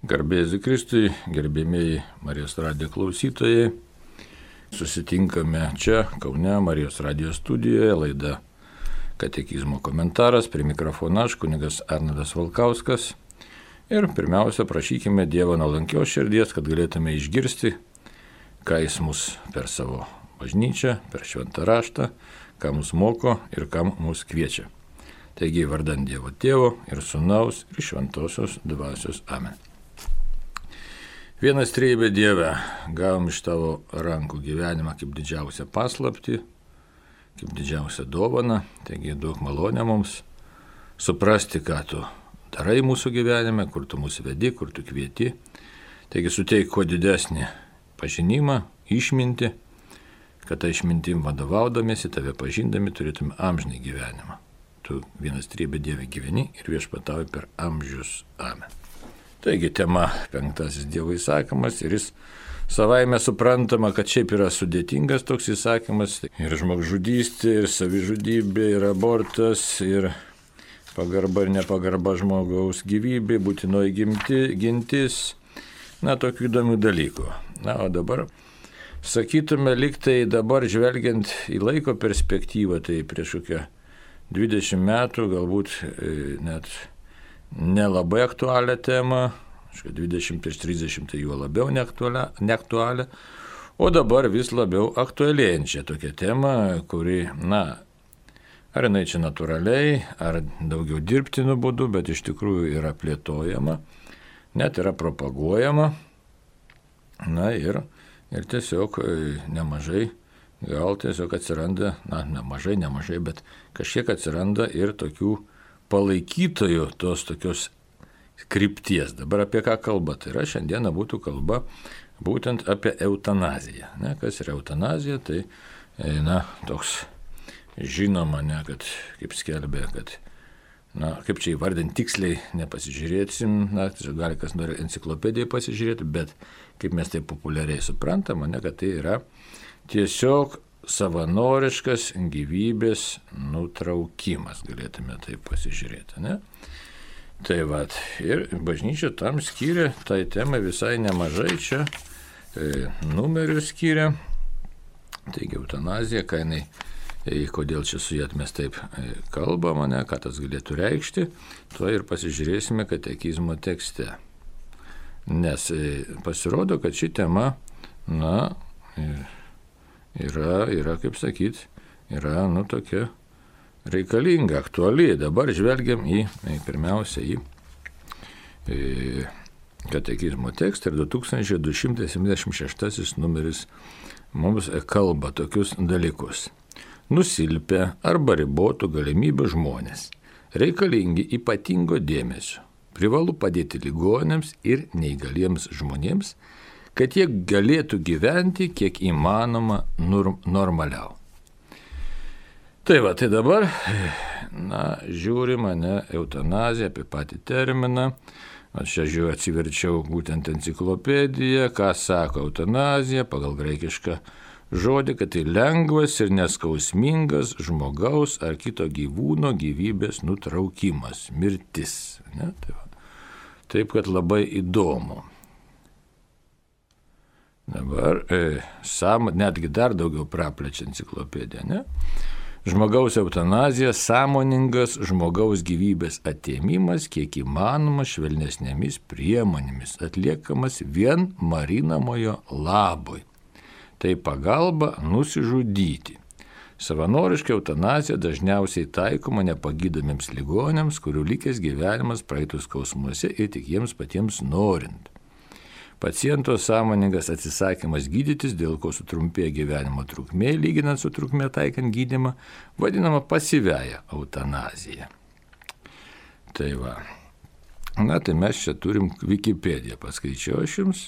Garbėsiu Kristui, gerbėmiai Marijos radijo klausytojai. Susitinkame čia, Kaune, Marijos radijo studijoje, laida Katekizmo komentaras, prie mikrofono aš, kunigas Arnadas Valkauskas. Ir pirmiausia, prašykime Dievo nuolankios širdies, kad galėtume išgirsti, ką Jis mus per savo bažnyčią, per šventą raštą, ką mus moko ir kam mus kviečia. Taigi, vardant Dievo Tėvo ir Sūnaus ir Šventosios Dvasios Amen. Vienas trejybė Dieve, gavom iš tavo rankų gyvenimą kaip didžiausią paslapti, kaip didžiausią dovaną, taigi daug malonę mums suprasti, ką tu darai mūsų gyvenime, kur tu mūsų vedi, kur tu kvieti. Taigi suteik kuo didesnį pažinimą, išminti, kad tą išmintim vadovaudomėsi, tave pažindami turėtume amžinai gyvenimą. Tu vienas trybė Dieve gyveni ir viešpatauji per amžius. Amen. Taigi tema penktasis Dievo įsakymas ir jis savaime suprantama, kad šiaip yra sudėtingas toks įsakymas. Ir žmogžudystė, ir savižudybė, ir abortas, ir pagarba ir nepagarba žmogaus gyvybė, būtinoji gimti, gintis. Na, tokių įdomių dalykų. Na, o dabar sakytume, liktai dabar žvelgiant į laiko perspektyvą, tai prieš kokią 20 metų, galbūt e, net nelabai aktualią temą, 20 prieš 30 tai juo labiau neaktualią, o dabar vis labiau aktualėjančią tokią temą, kuri, na, ar jinai čia natūraliai, ar daugiau dirbtinų būdų, bet iš tikrųjų yra plėtojama, net yra propaguojama, na ir, ir tiesiog e, nemažai gal tiesiog atsiranda, na, nemažai, nemažai, bet kažkiek atsiranda ir tokių palaikytojų tos tokios krypties. Dabar apie ką kalba? Tai yra šiandieną būtų kalba būtent apie eutanaziją. Ne, kas yra eutanazija? Tai, e, na, toks žinoma, ne, kad, kaip skelbė, kad, na, kaip čia įvardinti tiksliai, nepasižiūrėsim, na, gali kas nori enciklopediją pasižiūrėti, bet kaip mes tai populiariai suprantam, ne, kad tai yra tiesiog savanoriškas gyvybės nutraukimas, galėtume taip pasižiūrėti. Ne? Tai vad, ir bažnyčia tam skiria, tai temai visai nemažai čia e, numerių skiria. Taigi eutanazija, ką jinai, e, kodėl čia su jat mes taip e, kalbame, ne, ką tas galėtų reikšti, tuo ir pasižiūrėsime katekizmo tekste. Nes e, pasirodo, kad ši tema, na, e, yra, yra kaip sakyt, yra, nu, tokia reikalinga, aktuali. Dabar žvelgiam į, pirmiausia, į katekizmo tekstą ir 2276 numeris mums kalba tokius dalykus. Nusilpę arba ribotų galimybių žmonės reikalingi ypatingo dėmesio. Privalu padėti ligonėms ir neįgaliems žmonėms, kad jie galėtų gyventi kiek įmanoma normaliau. Tai va, tai dabar, na, žiūri mane eutanazija apie patį terminą. Aš čia žiūriu, atsiverčiau būtent enciklopediją, ką sako eutanazija pagal graikišką žodį, kad tai lengvas ir neskausmingas žmogaus ar kito gyvūno gyvybės nutraukimas, mirtis. Ne? Tai va. Taip, kad labai įdomu. Dabar, e, sam, netgi dar daugiau praplečia enciklopedija, ne? Žmogaus eutanazija - sąmoningas žmogaus gyvybės atėmimas, kiek įmanoma švelnesnėmis priemonėmis, atliekamas vien marinamojo labui. Tai pagalba nusižudyti. Savanoriška eutanazija dažniausiai taikoma nepagydomiems ligonėms, kurių likęs gyvenimas praeitus skausmuose ir tik jiems patiems norint. Paciento sąmoningas atsisakymas gydytis, dėl ko sutrumpėja gyvenimo trukmė, lyginant su trukmė taikant gydimą, vadinama pasyviaja eutanazija. Tai va. Na, tai mes čia turim Wikipediją, paskaičiau aš jums.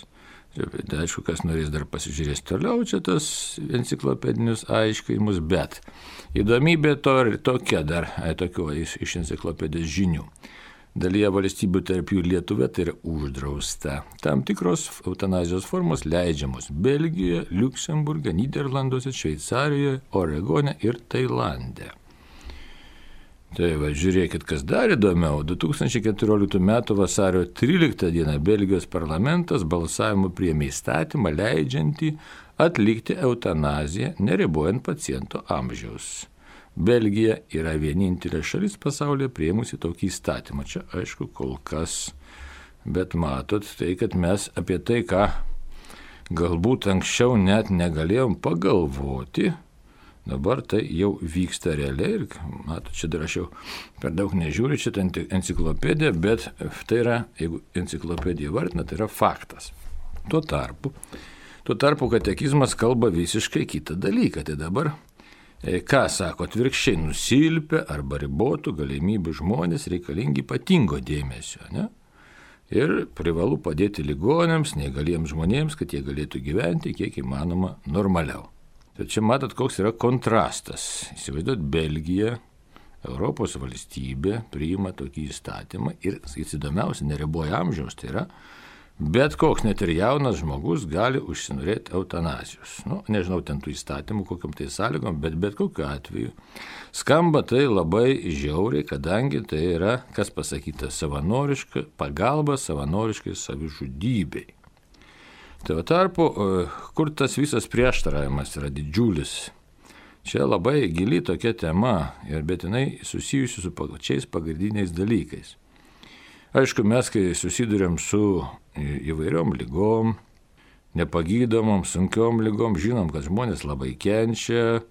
Tai aišku, kas norės dar pasižiūrės toliau čia tos enciklopedinius aiškinimus, bet įdomybė to ir tokia dar, tokio iš, iš enciklopedijos žinių dalyje valstybių, tarp jų Lietuvė, tai yra uždrausta. Tam tikros eutanazijos formos leidžiamos Belgijoje, Luksemburgė, Niderlanduose, Šveicarijoje, Oregone ir Tailande. Tai va, žiūrėkit, kas dar įdomiau. 2014 m. vasario 13 d. Belgijos parlamentas balsavimu priėmė įstatymą leidžiantį atlikti eutanaziją, neribojant paciento amžiaus. Belgija yra vienintelė šalis pasaulyje prieimusi tokį įstatymą. Čia aišku kol kas, bet matot, tai kad mes apie tai, ką galbūt anksčiau net negalėjom pagalvoti, dabar tai jau vyksta realiai ir, matot, čia dar aš jau per daug nežiūriu, čia enciklopedija, bet tai yra, jeigu enciklopedija vardina, tai yra faktas. Tuo tarpu, tuo tarpu katekizmas kalba visiškai kitą dalyką. Tai dabar ką sako, atvirkščiai nusilpia arba ribotų galimybių žmonės reikalingi ypatingo dėmesio. Ne? Ir privalu padėti ligonėms, neįgaliems žmonėms, kad jie galėtų gyventi kiek įmanoma normaliau. Tai čia matot, koks yra kontrastas. Įsivaizduot, Belgija, Europos valstybė priima tokį įstatymą ir, įdomiausia, neriboja amžiaus, tai yra bet koks net ir jaunas žmogus gali užsinorėti eutanazijos. Nu, nežinau ten tų įstatymų, kokiam tai sąlygom, bet bet kokiu atveju. Skamba tai labai žiauriai, kadangi tai yra, kas pasakyta, savanoriška pagalba savanoriškai savižudybei. Tai va tarpu, e, kur tas visas prieštaravimas yra didžiulis. Čia labai gili tokia tema, ir bet jinai susijusi su pačiais pagrindiniais dalykais. Aišku, mes, kai susidurėm su įvairiom lygom, nepagydomom, sunkiom lygom, žinom, kad žmonės labai kenčia,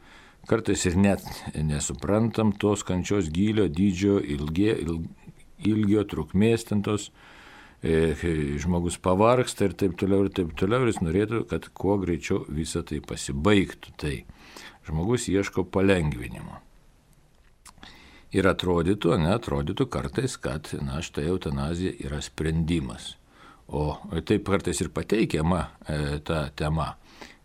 kartais ir net nesuprantam tos kančios gylio, dydžio, ilgie, il, ilgio, trukmės tentos, e, žmogus pavarksta ir taip toliau ir taip toliau, ir jis norėtų, kad kuo greičiau visą tai pasibaigtų. Tai žmogus ieško palengvinimo. Ir atrodytų, ne, atrodytų kartais, kad, na, štai eutanazija yra sprendimas. O taip kartais ir pateikiama e, ta tema.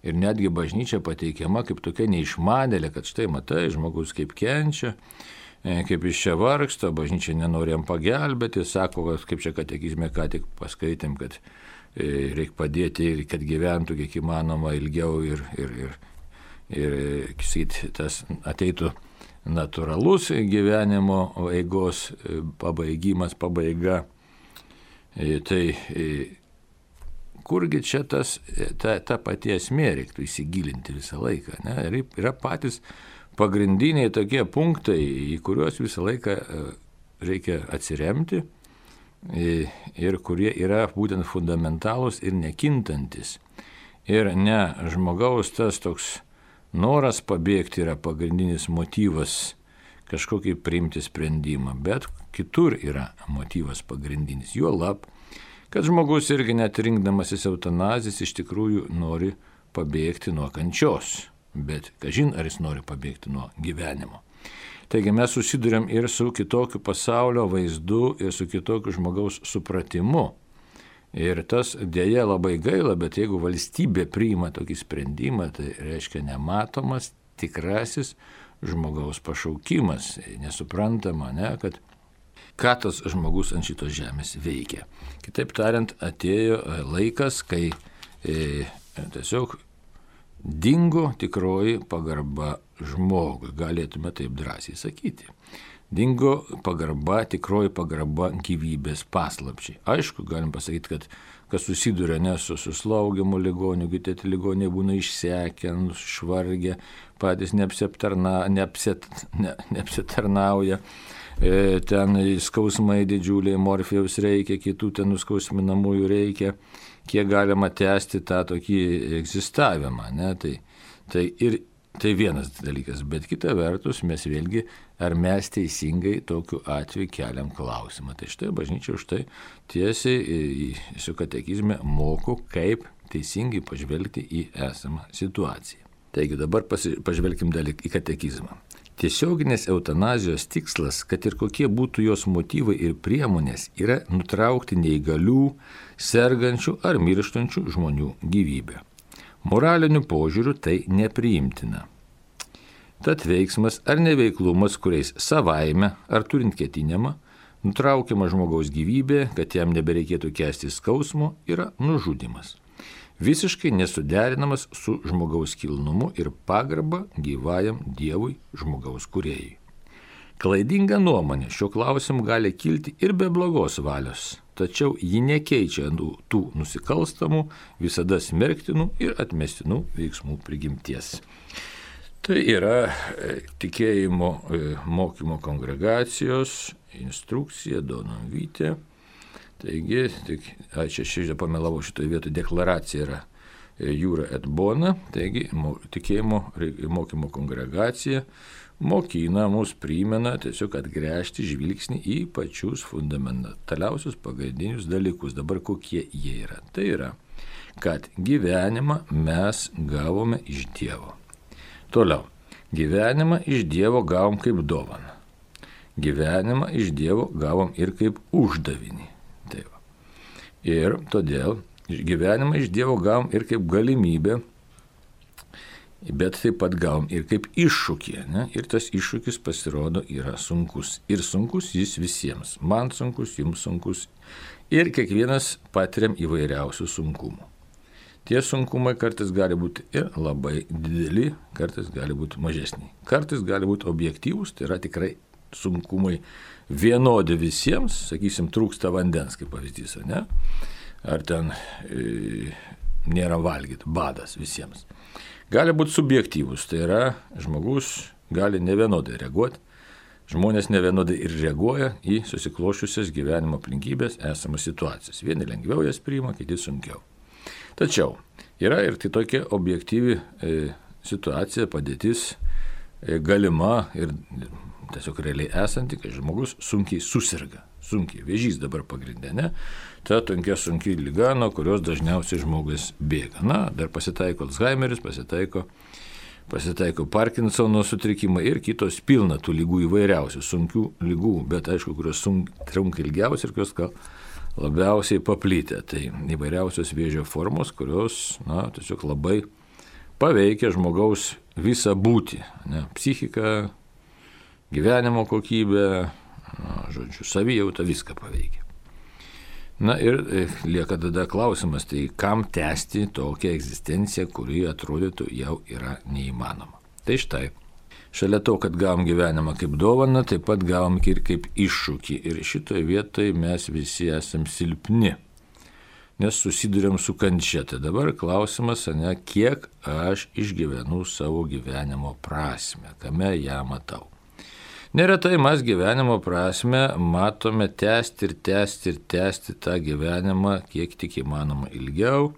Ir netgi bažnyčia pateikiama kaip tokia neišmanėlė, kad štai matai, žmogus kaip kenčia, e, kaip iš čia vargsta, bažnyčia nenori jam pagelbėti, sako, kad kaip čia katekizme ką tik paskaitėm, kad e, reikia padėti ir kad gyventų kiek įmanoma ilgiau ir, ir, ir, ir sakyt, tas ateitų natūralus gyvenimo eigos e, pabaigimas, pabaiga. E, tai e, kurgi čia tas, ta, ta pati esmė reiktų įsigilinti visą laiką. Ne? Yra patys pagrindiniai tokie punktai, į kuriuos visą laiką reikia atsiremti ir kurie yra būtent fundamentalūs ir nekintantis. Ir ne žmogaus tas toks noras pabėgti yra pagrindinis motyvas kažkokį priimti sprendimą, bet kitur yra motyvas pagrindinis. Juo lab, kad žmogus irgi net rinkdamasis eutanazijas iš tikrųjų nori pabėgti nuo kančios, bet kažin ar jis nori pabėgti nuo gyvenimo. Taigi mes susidurėm ir su kitokiu pasaulio vaizdu, ir su kitokiu žmogaus supratimu Ir tas dėja labai gaila, bet jeigu valstybė priima tokį sprendimą, tai reiškia nematomas tikrasis žmogaus pašaukimas, nesuprantama, ne, kad ką tas žmogus ant šitos žemės veikia. Kitaip tariant, atėjo laikas, kai e, tiesiog dingo tikroji pagarba žmogui, galėtume taip drąsiai sakyti dingo pagarba, tikroji pagarba gyvybės paslapčiai. Aišku, galim pasakyti, kad kas susiduria ne su suslaugiamu ligoniu, kiti ligoniai būna išsekę, švargę, patys neapsitarna, neapsit, ne, neapsitarnauja. E, ten skausmai didžiuliai, morfijaus reikia, kitų ten nuskausminamųjų reikia, kiek galima tęsti tą tokį egzistavimą. Ne? Tai, tai ir Tai vienas dalykas, bet kita vertus mes vėlgi, ar mes teisingai tokiu atveju keliam klausimą. Tai štai bažnyčia už tai tiesiai su katekizme moko, kaip teisingai pažvelgti į esamą situaciją. Taigi dabar pasi, pažvelkim dar į katekizmą. Tiesioginės eutanazijos tikslas, kad ir kokie būtų jos motyvai ir priemonės, yra nutraukti neįgalių, sergančių ar mirštančių žmonių gyvybę. Moraliniu požiūriu tai nepriimtina. Tad veiksmas ar neveiklumas, kuriais savaime ar turint ketinimą nutraukiama žmogaus gyvybė, kad jam nebereikėtų kesti skausmo, yra nužudimas. Visiškai nesuderinamas su žmogaus kilnumu ir pagarba gyvajam Dievui žmogaus kuriejai. Klaidinga nuomonė šiuo klausimu gali kilti ir be blogos valios, tačiau ji nekeičia tų nusikalstamų, visada smerktinų ir atmestinų veiksmų prigimties. Tai yra e, tikėjimo e, mokymo kongregacijos instrukcija Donamvytė. Taigi, tik, aš čia pamelavau šitoje vietoje, deklaracija yra e, Jūra et Bona, taigi tikėjimo mokymo kongregacija mokina mus primena tiesiog atgręžti žvilgsnį į pačius fundamentaliausius pagrindinius dalykus. Dabar kokie jie yra? Tai yra, kad gyvenimą mes gavome iš Dievo. Toliau. Gyvenimą iš Dievo gavom kaip dovaną. Gyvenimą iš Dievo gavom ir kaip uždavinį. Tai va. ir todėl gyvenimą iš Dievo gavom ir kaip galimybę bet taip pat gavom ir kaip iššūkį. Ne? Ir tas iššūkis pasirodo yra sunkus. Ir sunkus jis visiems. Man sunkus, jums sunkus. Ir kiekvienas patiriam įvairiausių sunkumų. Tie sunkumai kartais gali būti ir labai dideli, kartais gali būti mažesni. Kartais gali būti objektyvūs, tai yra tikrai sunkumai vienodi visiems, sakysim, trūksta vandens, kaip pavyzdys, ne? Ar ten e, nėra valgyti, badas visiems gali būti subjektyvus, tai yra žmogus gali nevienodai reaguoti, žmonės nevienodai ir reaguoja į susiklošiusias gyvenimo aplinkybės esamas situacijas. Vieni lengviau jas priima, kiti sunkiau. Tačiau yra ir tai tokia objektyvi e, situacija, padėtis e, galima ir tiesiog realiai esanti, kad žmogus sunkiai susirga. Sunkiai, vėžys dabar pagrindė, ne? Ta tokia sunki lyga, nuo kurios dažniausiai žmogus bėga. Na, dar pasitaiko Alzheimeris, pasitaiko, pasitaiko Parkinsono sutrikimai ir kitos pilna tų lygų įvairiausių, sunkių lygų, bet aišku, kurios trunka ilgiausiai ir kurios gal labiausiai paplitę. Tai įvairiausios vėžio formos, kurios, na, tiesiog labai paveikia žmogaus visą būtį, ne, psichiką, gyvenimo kokybę, žodžiu, savijautą viską paveikia. Na ir e, lieka tada klausimas, tai kam tęsti tokią egzistenciją, kuri atrodytų jau yra neįmanoma. Tai štai, šalia to, kad gavom gyvenimą kaip dovaną, taip pat gavom ir kaip iššūkį. Ir šitoje vietoje mes visi esam silpni, nes susidurėm su kančia. Tai dabar klausimas, ne, kiek aš išgyvenu savo gyvenimo prasme, kame ją matau. Neretai mes gyvenimo prasme matome tęsti ir tęsti ir tęsti tą gyvenimą kiek tik įmanoma ilgiau.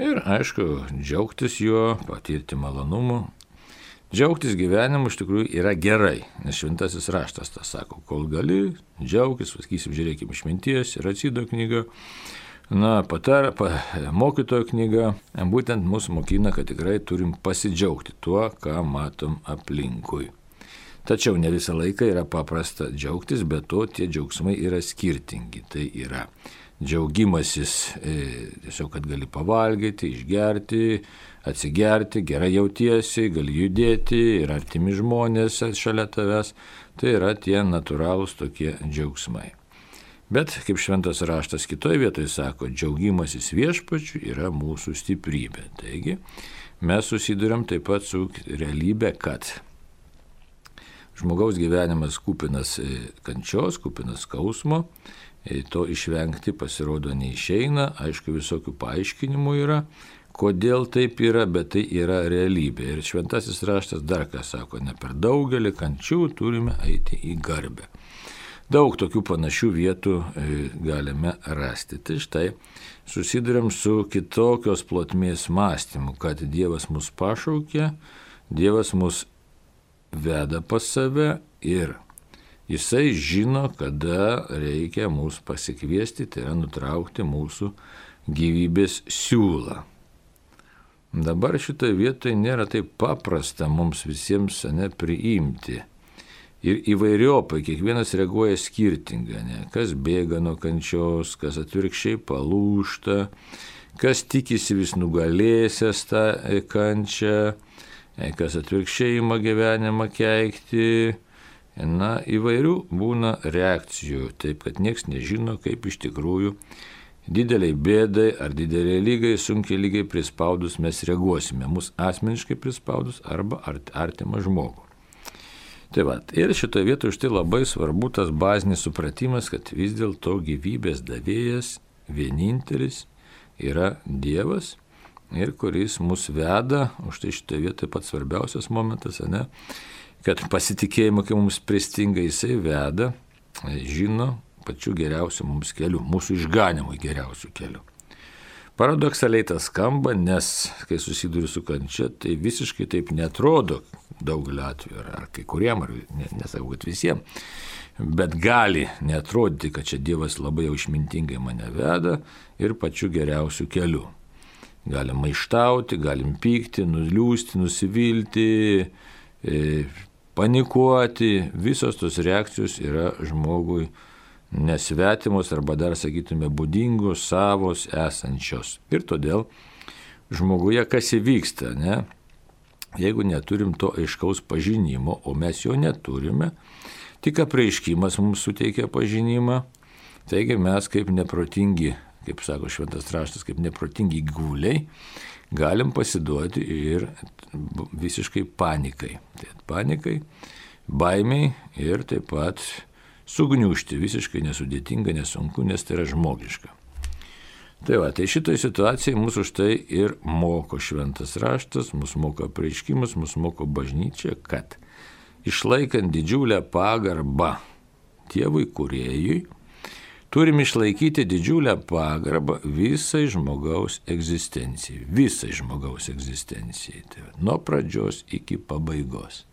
Ir aišku, džiaugtis juo, patirti malonumų. Džiaugtis gyvenimu iš tikrųjų yra gerai, nes šventasis raštas tą sako, kol gali, džiaugtis, sakysim, žiūrėkime išminties ir atsido knyga. Na, patar, pa, mokytojo knyga būtent mūsų mokina, kad tikrai turim pasidžiaugti tuo, ką matom aplinkui. Tačiau ne visą laiką yra paprasta džiaugtis, bet to tie džiaugsmai yra skirtingi. Tai yra džiaugimasis e, tiesiog, kad gali pavalgyti, išgerti, atsigerti, gerai jautiesi, gali judėti ir artimi žmonės šalia tavęs. Tai yra tie natūralūs tokie džiaugsmai. Bet, kaip šventas raštas kitoje vietoje sako, džiaugimasis viešpačiu yra mūsų stiprybė. Taigi, mes susidurėm taip pat su realybė, kad žmogaus gyvenimas kupinas e, kančios, kupinas skausmo, e, to išvengti pasirodo neišeina, aišku, visokių paaiškinimų yra, kodėl taip yra, bet tai yra realybė. Ir šventasis raštas dar ką sako, ne per daugelį kančių turime eiti į garbę. Daug tokių panašių vietų e, galime rasti. Tai štai susidurėm su kitokios plotmės mąstymu, kad Dievas mus pašaukė, Dievas mus veda pas save ir jisai žino, kada reikia mūsų pasikviesti, tai yra nutraukti mūsų gyvybės siūlą. Dabar šitoje vietoje nėra taip paprasta mums visiems ne priimti. Ir įvairiopai, kiekvienas reaguoja skirtingai, ne? kas bėga nuo kančios, kas atvirkščiai palūšta, kas tikisi vis nugalėsęs tą kančią, kas atvirkščiai ima gyvenimą keikti. Na, įvairių būna reakcijų, taip kad niekas nežino, kaip iš tikrųjų dideliai bėdai ar dideliai lygai, sunkiai lygai prispaudus mes reaguosime, mus asmeniškai prispaudus arba artimą žmogų. Tai va, ir šitoje vietoje už tai labai svarbu tas bazinis supratimas, kad vis dėlto gyvybės davėjas vienintelis yra Dievas ir kuris mus veda, už tai šitoje vietoje pats svarbiausias momentas, ne, kad pasitikėjimo, kai mums pristinga, jisai veda, žino pačiu geriausiu mums keliu, mūsų išganimui geriausiu keliu. Paradoksaliai tas skamba, nes kai susiduriu su kančia, tai visiškai taip netrodo daugelio atveju, ar kai kuriem, ar nesakau, kad visiems, bet gali netrodyti, kad čia Dievas labai jau išmintingai mane veda ir pačiu geriausiu keliu. Galim maištauti, galim pykti, nuliūsti, nusivilti, e, panikuoti, visos tos reakcijos yra žmogui nesvetimos arba dar sakytume būdingos, savos, esančios. Ir todėl žmoguje kas įvyksta, ne? Jeigu neturim to aiškaus pažinimo, o mes jo neturime, tik apreiškimas mums suteikia pažinimą, taigi mes kaip neprotingi, kaip sako šventas raštas, kaip neprotingi guliai, galim pasiduoti ir visiškai panikai. Tai panikai, baimiai ir taip pat sugniužti visiškai nesudėtinga, nesunku, nes tai yra žmogiška. Tai va, tai šitoje situacijoje mūsų už tai ir moko šventas raštas, mūsų moko apreiškimas, mūsų moko bažnyčia, kad išlaikant didžiulę pagarbą Dievui kuriejui, turim išlaikyti didžiulę pagarbą visai žmogaus egzistencijai, visai žmogaus egzistencijai, tai nuo pradžios iki pabaigos.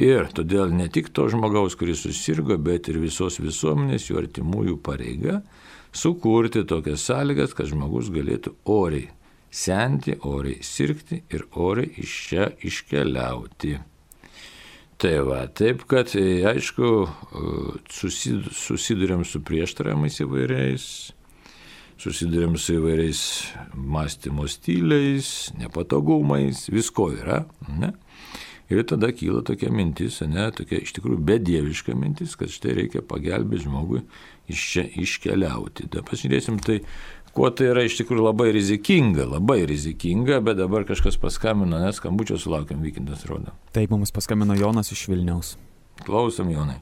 Ir todėl ne tik to žmogaus, kuris susirgo, bet ir visos visuomenės, jų artimųjų pareiga sukurti tokias sąlygas, kad žmogus galėtų oriai senti, oriai sirgti ir oriai iš čia iškeliauti. Tai va, taip kad, e, aišku, e, susidurėm su prieštaravimais įvairiais, susidurėm su įvairiais mąstymo stiliais, nepatogumais, visko yra. Ne? Ir tada kyla tokia mintis, ne, tokia iš tikrųjų bedieviška mintis, kad štai reikia pagelbėti žmogui iš čia iškeliauti. Da pasižiūrėsim, tai kuo tai yra iš tikrųjų labai rizikinga, labai rizikinga, bet dabar kažkas paskambino, nes skambučio sulaukiam, vykintas rodo. Taip, mums paskambino Jonas iš Vilniaus. Klausom, Jonai.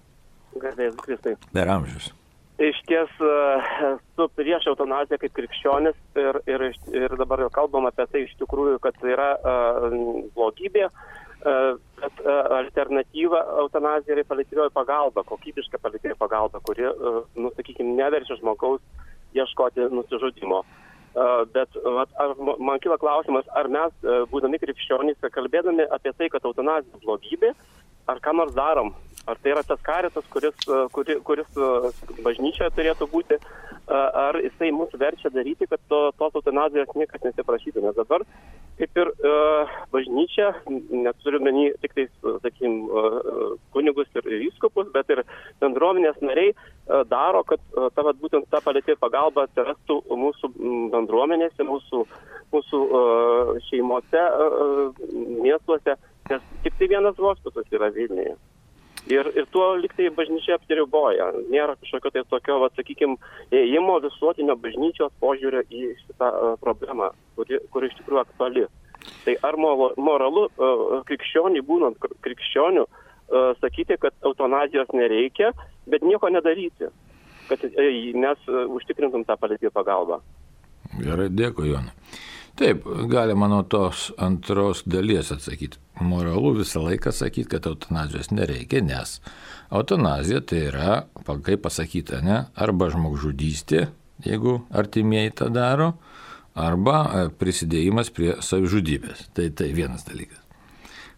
Garbės Kristai. Per amžius. Iš ties esu prieš eutanaziją kaip krikščionis ir, ir, ir dabar jau kalbam apie tai iš tikrųjų, kad tai yra uh, blogybė, bet alternatyva eutanazija yra paliatyvioji pagalba, kokybiška paliatyvioji pagalba, kuri, nu, sakykime, neverčia žmogaus ieškoti nusižudimo. Bet at, ar, man kyla klausimas, ar mes, būdami krikščionys, kalbėdami apie tai, kad eutanazija blogybė, ar ką nors darom, ar tai yra tas karitas, kuris, kuri, kuris bažnyčioje turėtų būti, ar jisai mus verčia daryti, kad to, tos eutanazijos niekas nesiprašytų. Nes dabar kaip ir uh, bažnyčia, neturiu menį tik tai, sakykim, uh, kunigus ir įskupus, bet ir bendruomenės nariai uh, daro, kad uh, ta, vat, būtent ta palėtė pagalba atsirastų mūsų bendruomenėse, mūsų, mūsų uh, šeimose, uh, miestuose, nes tik tai vienas hospisas yra Vilniuje. Ir, ir tuo liktai bažnyčia apsiriboja. Nėra kažkokio tai tokio, va, sakykime, ėjimo visuotinio bažnyčios požiūrio į šitą uh, problemą, kuri, kuri iš tikrųjų aktuali. Tai ar moralu uh, krikščioniui, būnant krikščioniu, uh, sakyti, kad eutanazijos nereikia, bet nieko nedaryti, kad mes užtikrintum tą palėtį pagalbą. Gerai, dėkui, Jonai. Taip, galima nuo tos antros dalies atsakyti. Moralu visą laiką sakyti, kad eutanazijos nereikia, nes eutanazija tai yra, kaip pasakyta, ne, arba žmogžudystė, jeigu artimieji tą daro, arba e, prisidėjimas prie savižudybės. Tai tai vienas dalykas.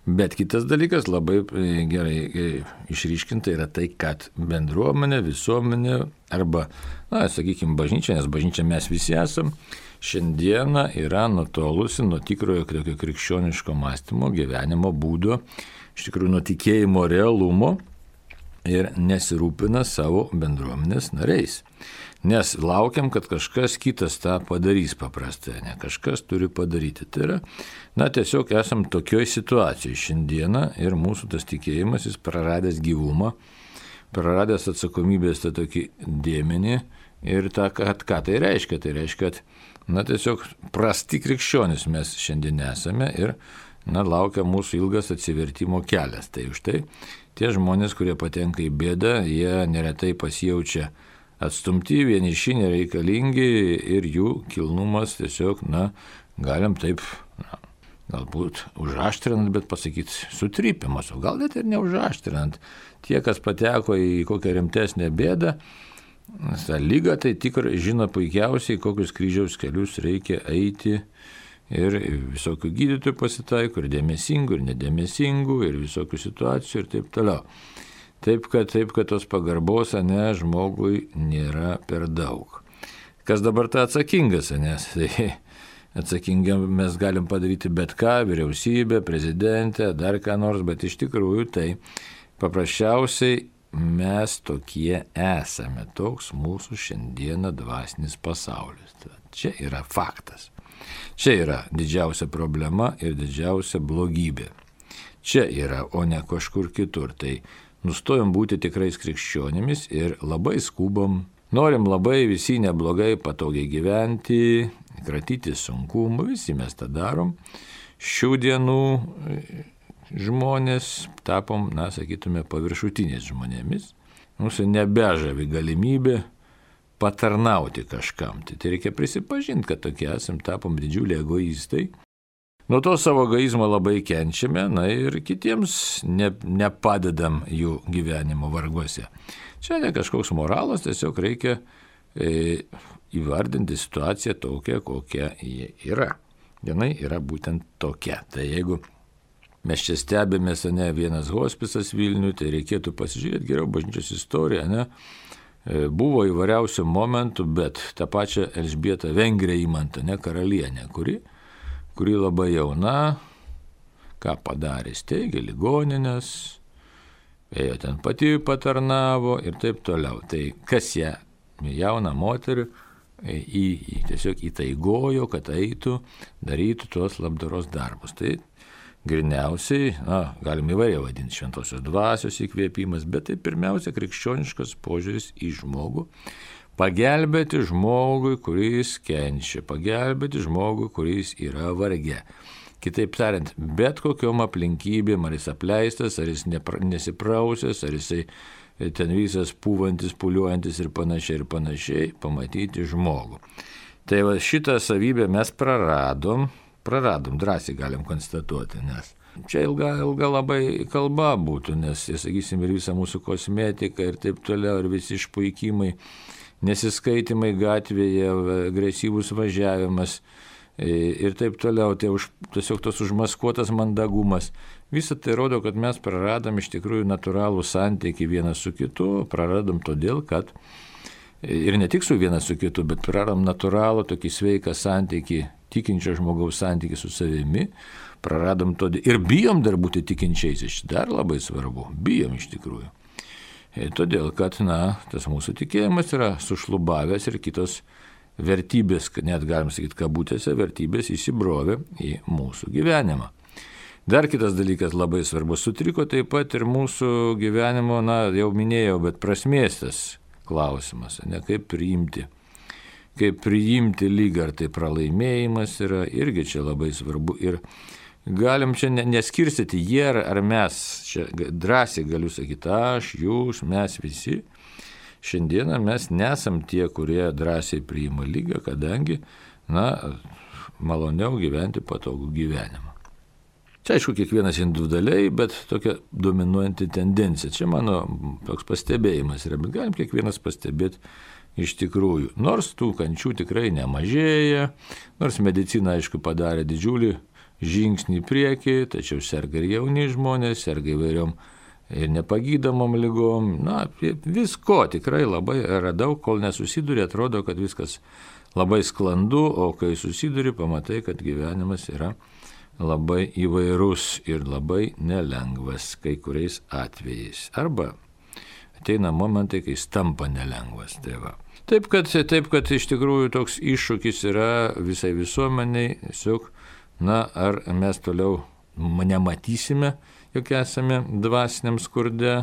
Bet kitas dalykas labai e, gerai e, išryškinta yra tai, kad bendruomenė, visuomenė arba, na, sakykime, bažnyčia, nes bažnyčia mes visi esame, šiandieną yra nutolusi nuo tikrojo tokio krikščioniško mąstymo, gyvenimo būdo, iš tikrųjų nuo tikėjimo realumo ir nesirūpina savo bendruomenės nariais. Nes laukiam, kad kažkas kitas tą padarys paprastai, ne kažkas turi padaryti. Tai yra, na tiesiog esam tokioj situacijoje šiandieną ir mūsų tas tikėjimas, jis praradęs gyvumą, praradęs atsakomybės tą tokį dėmenį ir tą, kad ką tai reiškia. Tai reiškia, kad na tiesiog prasti krikščionis mes šiandien esame ir na, laukia mūsų ilgas atsivertimo kelias. Tai už tai Tie žmonės, kurie patenka į bėdą, jie neretai pasijaučia atstumti, vieniši, nereikalingi ir jų kilnumas tiesiog, na, galim taip, na, galbūt užaštrinant, bet pasakyti sutrypimas, o gal net ir neužaštrinant. Tie, kas pateko į kokią rimtesnę bėdą, tą lygą, tai tikrai žino puikiausiai, kokius kryžiaus kelius reikia eiti. Ir visokių gydytojų pasitaiko, ir dėmesingų, ir nedėmesingų, ir visokių situacijų, ir taip toliau. Taip kad, taip, kad tos pagarbos, ne, žmogui nėra per daug. Kas dabar ta atsakingas, nes tai atsakingiam mes galim padaryti bet ką, vyriausybė, prezidentė, dar ką nors, bet iš tikrųjų tai paprasčiausiai mes tokie esame, toks mūsų šiandieną dvasinis pasaulis. Čia yra faktas. Čia yra didžiausia problema ir didžiausia blogybė. Čia yra, o ne kažkur kitur. Tai nustojom būti tikrais krikščionimis ir labai skubom, norim labai visi neblogai, patogiai gyventi, kratyti sunkumų, visi mes tą darom. Šių dienų žmonės tapom, na, sakytume, paviršutiniais žmonėmis. Mūsų nebežavi galimybė patarnauti kažkam. Tai, tai reikia prisipažinti, kad tokie esam, tapom didžiuliai egoistai Nuo to savo egoizmo labai kenčiame, na ir kitiems ne, nepadedam jų gyvenimo varguose. Čia ne kažkoks moralas, tiesiog reikia e, įvardinti situaciją tokią, kokia ji yra. Jinai yra būtent tokia. Tai jeigu mes čia stebėmės, ne vienas hospisas Vilniui, tai reikėtų pasižiūrėti geriau bažnyčios istoriją, ne? E, buvo įvairiausių momentų, bet tą pačią Elžbietą Vengrę įmantą, ne karalienę, kuri kuri labai jauna, ką padarė, steigė ligoninės, ėjo ten pati patarnavo ir taip toliau. Tai kas ją, jauną moterį, į, į, tiesiog įtaigojo, kad eitų, darytų tuos labdaros darbus. Tai griniausiai, na, galim įvairiai vadinti šventosios dvasios įkvėpimas, bet tai pirmiausia krikščioniškas požiūris į žmogų, Pagelbėti žmogui, kuris kenčia, pagelbėti žmogui, kuris yra varge. Kitaip tariant, bet kokiom aplinkybėm, ar jis apleistas, ar jis nesiprausęs, ar jisai ten visas pūvantis, puliuojantis ir panašiai ir panašiai, pamatyti žmogų. Tai va šitą savybę mes praradom, praradom, drąsiai galim konstatuoti, nes čia ilga, ilga labai kalba būtų, nes, sakysim, ir visa mūsų kosmetika ir taip toliau, ir visi išpuikimai nesiskaitimai gatvėje, agresyvus važiavimas ir taip toliau, tai už, tiesiog tas užmaskuotas mandagumas. Visą tai rodo, kad mes praradom iš tikrųjų natūralų santykį vienas su kitu, praradom todėl, kad ir ne tik su vienas su kitu, bet praradom natūralų tokį sveiką santykį, tikinčio žmogaus santykį su savimi, praradom todėl ir bijom dar būti tikinčiais, iš dar labai svarbu, bijom iš tikrųjų. E, todėl, kad, na, tas mūsų tikėjimas yra sušlubavęs ir kitos vertybės, net galim sakyti, kabutėse vertybės įsibrovė į mūsų gyvenimą. Dar kitas dalykas labai svarbus, sutriko taip pat ir mūsų gyvenimo, na, jau minėjau, bet prasmės tas klausimas, ne kaip priimti. Kaip priimti lygą, ar tai pralaimėjimas yra, irgi čia labai svarbu. Ir galim čia neskirstyti jie ar mes, čia drąsiai galiu sakyti, aš, jūs, mes visi. Šiandieną mes nesam tie, kurie drąsiai priima lygą, kadangi, na, maloniau gyventi patogų gyvenimą. Čia aišku, kiekvienas individualiai, bet tokia dominuojanti tendencija. Čia mano toks pastebėjimas yra, bet galim kiekvienas pastebėti iš tikrųjų. Nors tų kančių tikrai nemažėja, nors medicina, aišku, padarė didžiulį žingsnį į priekį, tačiau serga ir jauni žmonės, serga įvairiom ir nepagydomom lygom. Na, visko tikrai labai yra daug, kol nesusiduri, atrodo, kad viskas labai sklandu, o kai susiduri, pamatai, kad gyvenimas yra labai įvairus ir labai nelengvas kai kuriais atvejais. Arba ateina momentai, kai jis tampa nelengvas. Tai va. taip, kad, taip, kad iš tikrųjų toks iššūkis yra visai visuomeniai, tiesiog na, ar mes toliau nematysime, jog esame dvasiniam skurde,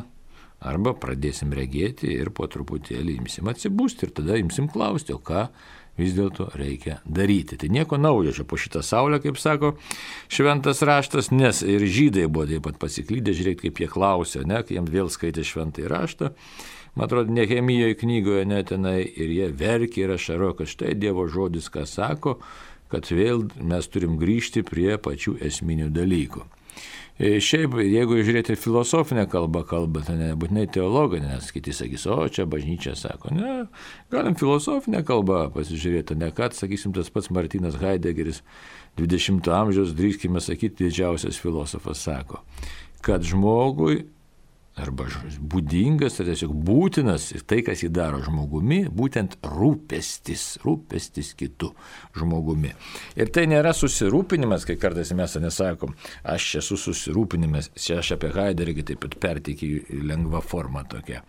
arba pradėsim regėti ir po truputėlį imsim atsibūsti ir tada imsim klausti, o ką vis dėlto reikia daryti. Tai nieko naujo čia po šitą saulę, kaip sako šventas raštas, nes ir žydai buvo taip pat pasiklydę, žiūrėk, kaip jie klausė, ne, kai jiems vėl skaitė šventąjį raštą. Man atrodo, Nehemijoje knygoje netenai ir jie verkė ir ašaro, kad štai Dievo žodis ką sako, kad vėl mes turim grįžti prie pačių esminių dalykų. E, šiaip, jeigu žiūrėti filosofinę kalbą, kalbą, tai nebūtinai teologinę, nes kiti sakys, o čia bažnyčia sako, ne, galim filosofinę kalbą pasižiūrėti, ne kad, sakysim, tas pats Martinas Heideggeris 20-ojo amžiaus, drįskime sakyti, didžiausias filosofas sako, kad žmogui arba būdingas, ar tiesiog būtinas tai, kas jį daro žmogumi, būtent rūpestis, rūpestis kitų žmogumi. Ir tai nėra susirūpinimas, kai kartais mes nesakom, aš esu susirūpinimas, čia aš apie Heiderį taip pat perteikiu lengvą formą tokią.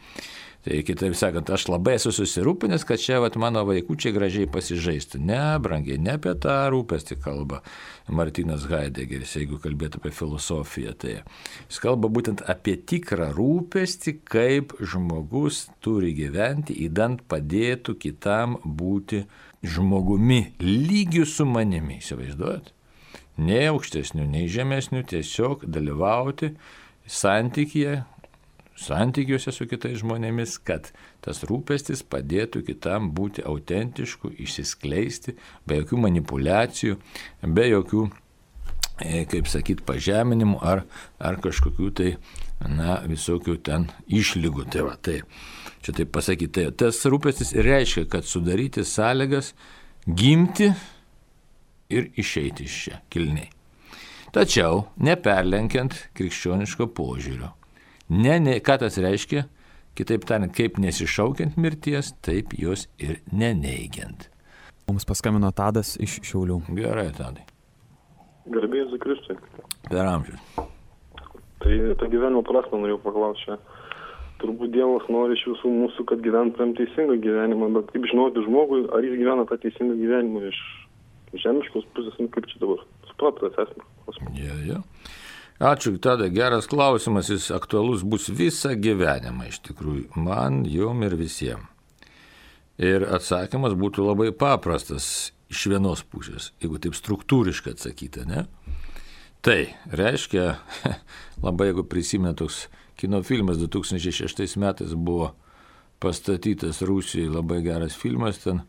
Tai kitaip sakant, aš labai esu susirūpinęs, kad čia vat, mano vaikučiai gražiai pasižaistų. Ne, brangiai, ne apie tą rūpestį kalba Martinas Heideggeris, jeigu kalbėtų apie filosofiją. Tai jis kalba būtent apie tikrą rūpestį, kaip žmogus turi gyventi, įdant padėtų kitam būti žmogumi lygiu su manimi, įsivaizduojat? Nei aukštesnių, nei žemesnių, tiesiog dalyvauti santykėje, santykiuose su kitais žmonėmis, kad tas rūpestis padėtų kitam būti autentišku, išsiskleisti, be jokių manipulacijų, be jokių, e, kaip sakyt, pažeminimų ar, ar kažkokių tai, na, visokių ten išlygų. Tai va, tai čia taip pasakyti, tai tas rūpestis reiškia, kad sudaryti sąlygas gimti ir išeiti iš čia kilniai. Tačiau neperlenkiant krikščioniško požiūrio. Ne, ne, ką tas reiškia? Kitaip tariant, kaip nesišaukiant mirties, taip jos ir neneigiant. Mums paskambino Tadas iš Šiaulių. Gerai, Tadai. Garbėjai Zikristui. Per amžius. Tai tą gyvenimo prasme norėjau paklausti. Turbūt Dievas nori iš visų mūsų, kad gyventumėm teisingą gyvenimą, bet kaip žinoti žmogui, ar jis gyvena tą teisingą gyvenimą iš žemiškos pusės, nu kaip čia dabar. Supratat, esmė. Ja, ja. Ačiū, tada geras klausimas, jis aktualus bus visą gyvenimą iš tikrųjų, man, jum ir visiems. Ir atsakymas būtų labai paprastas iš vienos pusės, jeigu taip struktūriškai atsakyti, ne? Tai reiškia, labai jeigu prisimena toks kino filmas 2006 metais buvo pastatytas Rusijoje, labai geras filmas ten,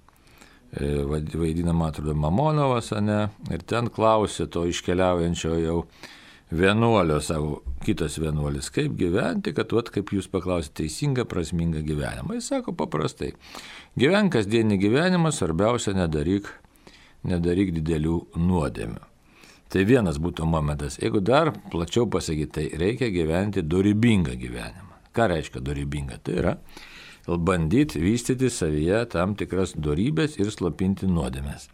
e, vaidina, man atrodo, Mamonovas, ne? Ir ten klausė to iškeliaujančio jau vienuolio savo, kitas vienuolis, kaip gyventi, kad, vat, kaip jūs paklausite, teisingą, prasmingą gyvenimą. Jis sako paprastai, gyvenk kasdienį gyvenimą, svarbiausia nedaryk, nedaryk didelių nuodėmių. Tai vienas būtų momentas. Jeigu dar plačiau pasakyti, tai reikia gyventi dorybingą gyvenimą. Ką reiškia dorybinga? Tai yra bandyti vystyti savyje tam tikras dorybės ir slopinti nuodėmės.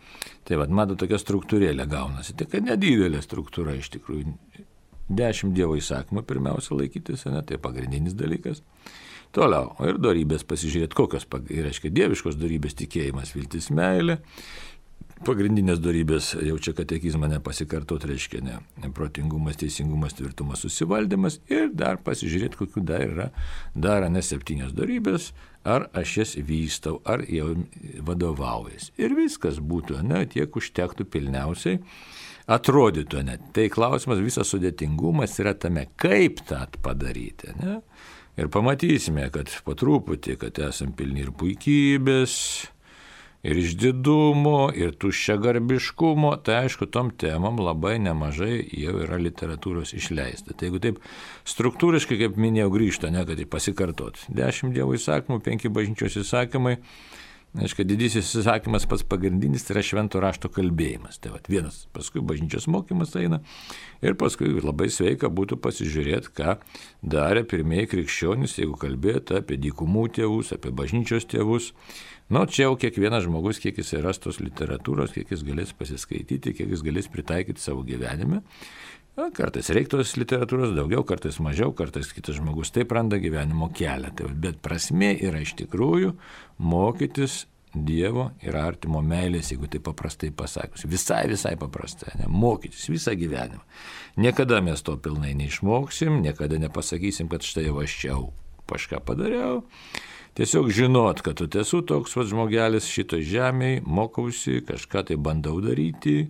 Tai vad, mato, tokia struktūrėlė gaunasi. Tik nedidelė struktūra iš tikrųjų. Dešimt Dievo įsakymų pirmiausia laikytis, ne, tai pagrindinis dalykas. Toliau, ir darybės pasižiūrėti, kokios, reiškia, dieviškos darybės tikėjimas, viltis, meilė. Pagrindinės darybės, jau čia katekizmą nepasikartot, reiškia ne, protingumas, teisingumas, tvirtumas, susivaldymas ir dar pasižiūrėti, kokiu dar yra, dar ne septynios darybės, ar aš jas vystau, ar jau vadovaujas. Ir viskas būtų, ne, tiek užtektų pilniausiai atrodytų net. Tai klausimas, visas sudėtingumas yra tame, kaip tą padaryti. Ne? Ir pamatysime, kad po truputį, kad esam pilni ir puikybės, ir išdidumo, ir tuščia garbiškumo, tai aišku, tom temam labai nemažai jau yra literatūros išleista. Tai jeigu taip struktūriškai, kaip minėjau, grįžta, ne kad tai pasikartot. Dešimt dievų įsakymų, penki bažnyčios įsakymai, Aiškiai, didysis įsakymas pats pagrindinis tai yra švento rašto kalbėjimas. Tai vat, vienas, paskui bažnyčios mokymas eina ir paskui labai sveika būtų pasižiūrėti, ką darė pirmieji krikščionys, jeigu kalbėtų apie dykumų tėvus, apie bažnyčios tėvus. Nu, čia jau kiekvienas žmogus, kiek jis yra tos literatūros, kiek jis galės pasiskaityti, kiek jis galės pritaikyti savo gyvenime. Kartais reiktos literatūros daugiau, kartais mažiau, kartais kitas žmogus taip randa gyvenimo kelią. Tai, bet prasme yra iš tikrųjų mokytis Dievo ir artimo meilės, jeigu tai paprastai pasakius. Visai, visai paprastai. Ne? Mokytis visą gyvenimą. Niekada mes to pilnai neišmoksim, niekada nepasakysim, kad štai jau aš čia kažką padariau. Tiesiog žinot, kad tu esu toks va žmogelis šito žemėje, mokausi, kažką tai bandau daryti.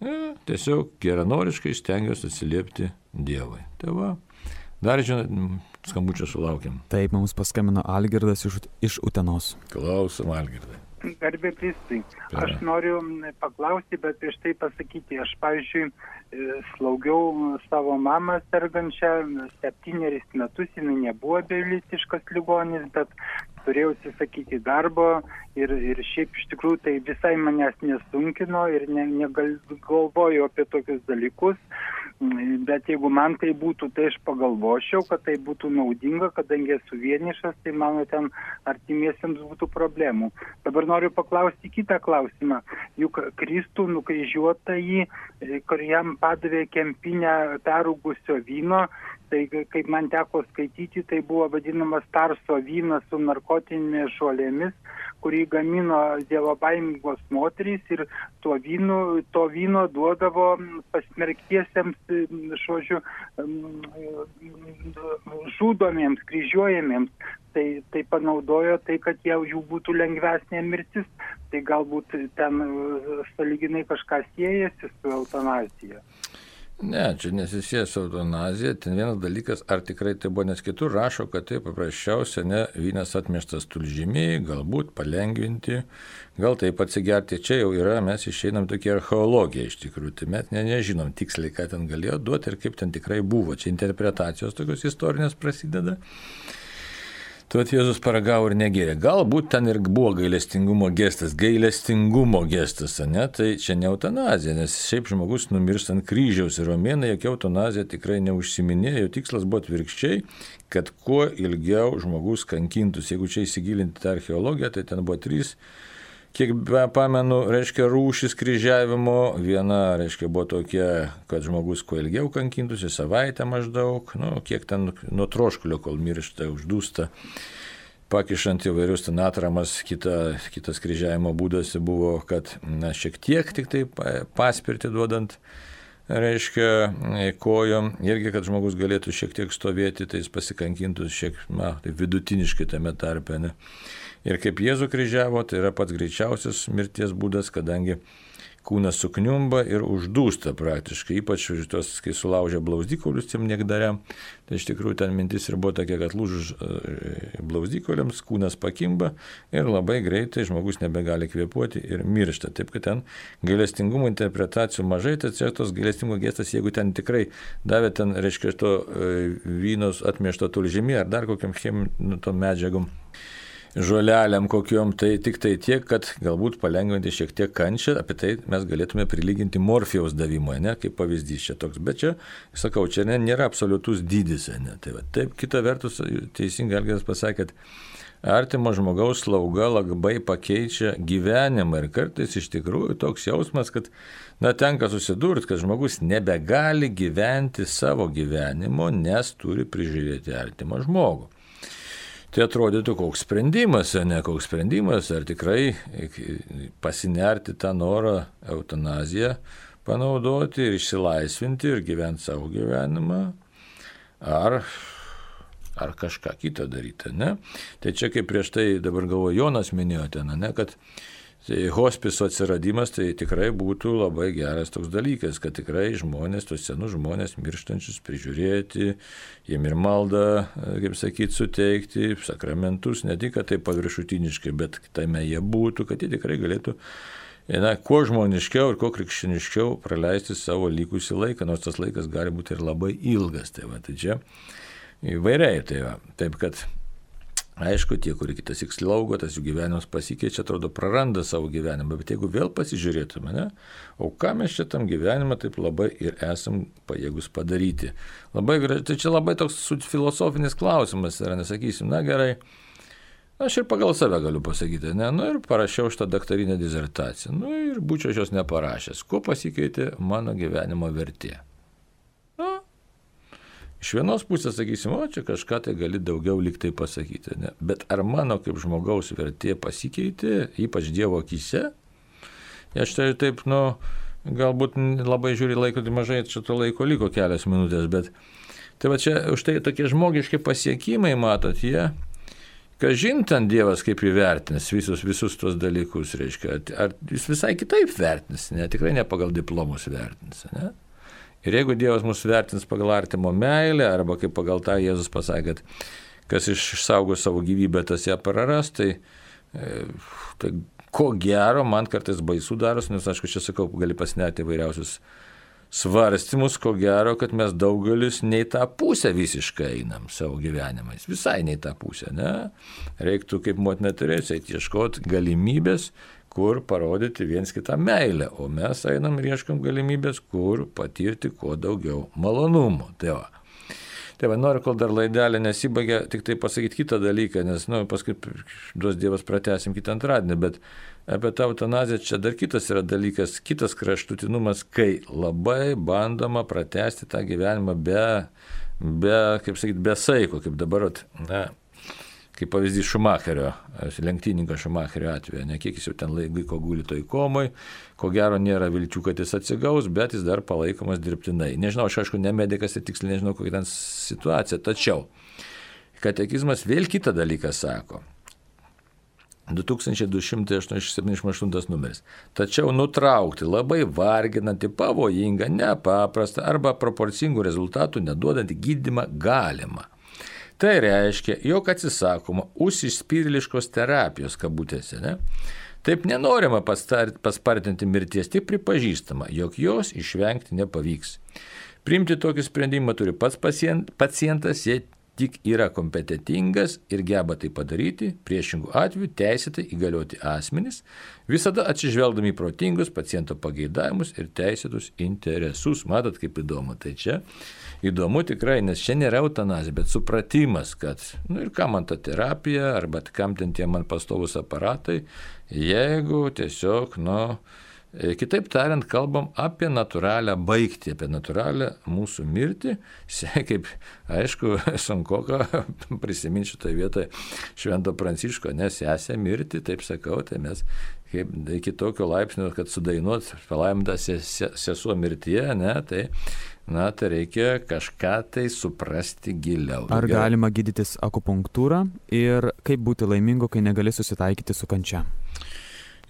E, tiesiog geranoriškai stengiuosi atsiliepti Dievui. Tai va, dar žinot, skambučio sulaukiam. Taip, mums paskambino Algirdas iš, iš Utenos. Klausom, Algirdai. Garbė Kristui. Aš noriu paklausti, bet prieš tai pasakyti, aš, pavyzdžiui, e, slaugiau savo mamą sergančią septyneris metus, jinai nebuvo beviltiškas ligonis, bet turėjau atsisakyti darbo ir, ir šiaip iš tikrųjų tai visai manęs nesunkino ir ne, negalvoju apie tokius dalykus. Bet jeigu man tai būtų, tai aš pagalvočiau, kad tai būtų naudinga, kadangi esu vienišas, tai mano ten artimiesiems būtų problemų. Dabar noriu paklausti kitą klausimą. Juk Kristų nukryžiuota jį, kur jam padavė kempinę perūgusio vyno, tai kaip man teko skaityti, tai buvo vadinamas tarso vynas su narkotinėmis žolėmis, kurį gamino dievobaimingos moterys ir tuo vynu, to vyno duodavo pasmerktiesiems, žodžiu, žudomiems, kryžiuojamiems. Tai, tai panaudojo tai, kad jau jų būtų lengvesnė mirtis, tai galbūt ten saliginai kažkas siejasi su eutanazija. Ne, čia nesisės su eutanazija, ten vienas dalykas, ar tikrai tai buvo, nes kitur rašo, kad tai paprasčiausia, ne, vynas atmeštas tulžymiai, galbūt palengvinti, gal taip atsigerti, čia jau yra, mes išeinam tokie archeologija iš tikrųjų, tai mes ne, nežinom tiksliai, ką ten galėjo duoti ir kaip ten tikrai buvo, čia interpretacijos tokios istorinės prasideda. Tuot Jėzus paragavo ir negėrė. Galbūt ten ir buvo gailestingumo gestas, gailestingumo gestas, ne? Tai čia ne eutanazija, nes šiaip žmogus numiršta ant kryžiaus ir romėnai jokia eutanazija tikrai neužsiminėjo, tikslas buvo atvirkščiai, kad kuo ilgiau žmogus kankintųsi. Jeigu čia įsigilinti tą archeologiją, tai ten buvo trys kiek pamenu, reiškia rūšis kryžiavimo. Viena, reiškia, buvo tokia, kad žmogus kuo ilgiau kankintųsi, savaitę maždaug, nu, kiek ten nuo troškulio, kol miršta, uždūsta. Pakišant įvairius ten atramas, kita, kitas kryžiavimo būdas buvo, kad na, šiek tiek tik tai paspirti duodant reiškia, kojom, irgi, kad žmogus galėtų šiek tiek stovėti, tai jis pasikankintų šiek, na, tai vidutiniškai tame tarpe. Ne. Ir kaip Jėzų kryžiavo, tai yra pats greičiausias mirties būdas, kadangi kūnas sukniumba ir uždūsta praktiškai, ypač tos, kai sulaužia blauzdikolius tiem niekdariam. Tai iš tikrųjų ten mintis ir buvo tokia, kad lūžus e, blauzdikoliams kūnas pakimba ir labai greitai žmogus nebegali kvepuoti ir miršta. Taip, kad ten gailestingumo interpretacijų mažai, čia tos gailestingo gestas, jeigu ten tikrai davė ten, reiškia, to e, vynos atmiešto tulžymį ar dar kokiam cheminiam nu, medžiagom žolelėm kokiom, tai tik tai tiek, kad galbūt palengvinti šiek tiek kančią, apie tai mes galėtume prilyginti morfijaus davimui, ne, kaip pavyzdys čia toks. Bet čia, sakau, čia ne, nėra absoliutus dydis, ne. Tai va, taip, kita vertus, teisingai Algės pasakė, kad artimo žmogaus slauga labai pakeičia gyvenimą ir kartais iš tikrųjų toks jausmas, kad, na, tenka susidurti, kad žmogus nebegali gyventi savo gyvenimo, nes turi prižiūrėti artimą žmogų tai atrodytų koks sprendimas, ne koks sprendimas, ar tikrai pasinerti tą norą eutanaziją panaudoti ir išsilaisvinti ir gyventi savo gyvenimą, ar, ar kažką kitą daryti, ne? Tai čia kaip prieš tai dabar galvoju, Jonas minėjo ten, ne, kad Tai hospiso atsiradimas tai tikrai būtų labai geras toks dalykas, kad tikrai žmonės, tos senus žmonės mirštančius prižiūrėti, jiem ir maldą, kaip sakyti, suteikti, sakramentus, ne tik, kad tai paviršutiniškai, bet tame jie būtų, kad jie tikrai galėtų na, kuo žmoniškiau ir kuo krikščioniškiau praleisti savo likusį laiką, nors tas laikas gali būti ir labai ilgas. Tai, va, tai čia įvairiai. Tai va, taip kad Aišku, tie, kurie kitas įslaugo, tas jų gyvenimas pasikeičia, atrodo, praranda savo gyvenimą, bet jeigu vėl pasižiūrėtume, ne, o ką mes čia tam gyvenimą taip labai ir esam pajėgus padaryti. Labai gražiai, tai čia labai toks filosofinis klausimas yra, nesakysim, na gerai, aš ir pagal save galiu pasakyti, ne, nu ir parašiau šitą daktarinę dizertaciją, nu ir būčiau jos neparašęs. Kuo pasikeitė mano gyvenimo vertė? Iš vienos pusės sakysim, o čia kažką tai gali daugiau liktai pasakyti. Ne? Bet ar mano kaip žmogaus vertė pasikeitė, ypač Dievo akise? Aš tai taip, nu, galbūt labai žiūri laiko, tai mažai čia to laiko liko kelias minutės, bet tai va čia už tai tokie žmogiški pasiekimai, matot, jie Kažin ten Dievas kaip įvertins visus, visus tuos dalykus, reiškia, ar jis visai kitaip vertins, ne, tikrai ne pagal diplomus vertins. Ne? Ir jeigu Dievas mūsų vertins pagal artimo meilę, arba kaip pagal tą Jėzus pasakė, kad kas išsaugo savo gyvybę, tas ją praras, tai, e, tai ko gero, man kartais baisu daros, nes aišku, čia sakau, gali pasinėti įvairiausius svarstymus, ko gero, kad mes daugelis nei tą pusę visiškai einam savo gyvenimais. Visai nei tą pusę, ne? Reiktų kaip motina turėsi ieškoti galimybės, kur parodyti viens kitą meilę, o mes einam ir ieškam galimybės, kur patirti kuo daugiau malonumų. Tai va. Tai va, noriu, kol dar laidelė nesibaigia, tik tai pasakyti kitą dalyką, nes, na, nu, paskui duos Dievas pratesim kitą antradienį, bet apie tą eutanaziją čia dar kitas yra dalykas, kitas kraštutinumas, kai labai bandoma pratesti tą gyvenimą be, be kaip sakyti, be saiko, kaip dabar, na, kaip pavyzdys Šumacherio, lenktyninko Šumacherio atveju, ne kiek jis jau ten laiko guli toj komoj, ko gero nėra vilčių, kad jis atsigaus, bet jis dar palaikomas dirbtinai. Nežinau, aš aišku, ne medikas ir tiksliai nežinau, kokia ten situacija, tačiau katekizmas vėl kitą dalyką sako. 2278 numeris. Tačiau nutraukti labai varginantį, pavojingą, nepaprastą arba proporcingų rezultatų neduodantį gydimą galima. Tai reiškia, jog atsisakoma užsispyriliškos terapijos kabutėse. Ne? Taip nenorima paspartinti mirties, tik pripažįstama, jog jos išvengti nepavyks. Priimti tokį sprendimą turi pats pacientas, jei tik yra kompetitingas ir geba tai padaryti, priešingų atveju teisėtai įgalioti asmenys, visada atsižvelgdami protingus paciento pageidavimus ir teisėtus interesus. Matot, kaip įdomu. Tai čia įdomu tikrai, nes čia nėra eutanazija, bet supratimas, kad, na nu ir ką man ta terapija, arba kam ten tie man pastovus aparatai, jeigu tiesiog, nu, E, kitaip tariant, kalbam apie natūralią baigtį, apie natūralią mūsų mirtį. Kaip, aišku, sunku prisiminti šitoje vietoje Švento Pranciško, nes esė mirti, taip sakau, tai mes kaip, iki tokio laipsnio, kad sudainuot palaimdą sesuo mirtyje, ne, tai, na, tai reikia kažką tai suprasti giliau. Ar galima gydytis akupunktūrą ir kaip būti laimingu, kai negali susitaikyti su kančia?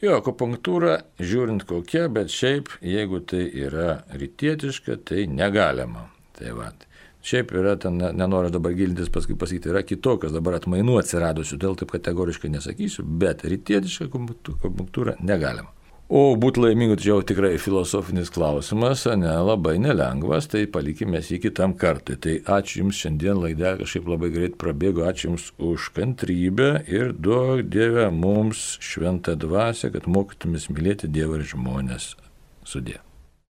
Jo, akupunktūra, žiūrint kokia, bet šiaip, jeigu tai yra rytietiška, tai negalima. Tai va. Šiaip yra, ten nenoriu dabar gilintis, paskui pasakyti, yra kitokios dabar atmainų atsiradusių, dėl taip kategoriškai nesakysiu, bet rytietiška akupunktūra negalima. O būti laimingu tai jau tikrai filosofinis klausimas, ne, labai nelengvas, tai palikime jį kitam kartui. Tai ačiū Jums šiandien laidę kažkaip labai greit prabėgo, ačiū Jums už kantrybę ir duok Dievę mums šventą dvasę, kad mokytumės mylėti Dievą ir žmonės. Sudė.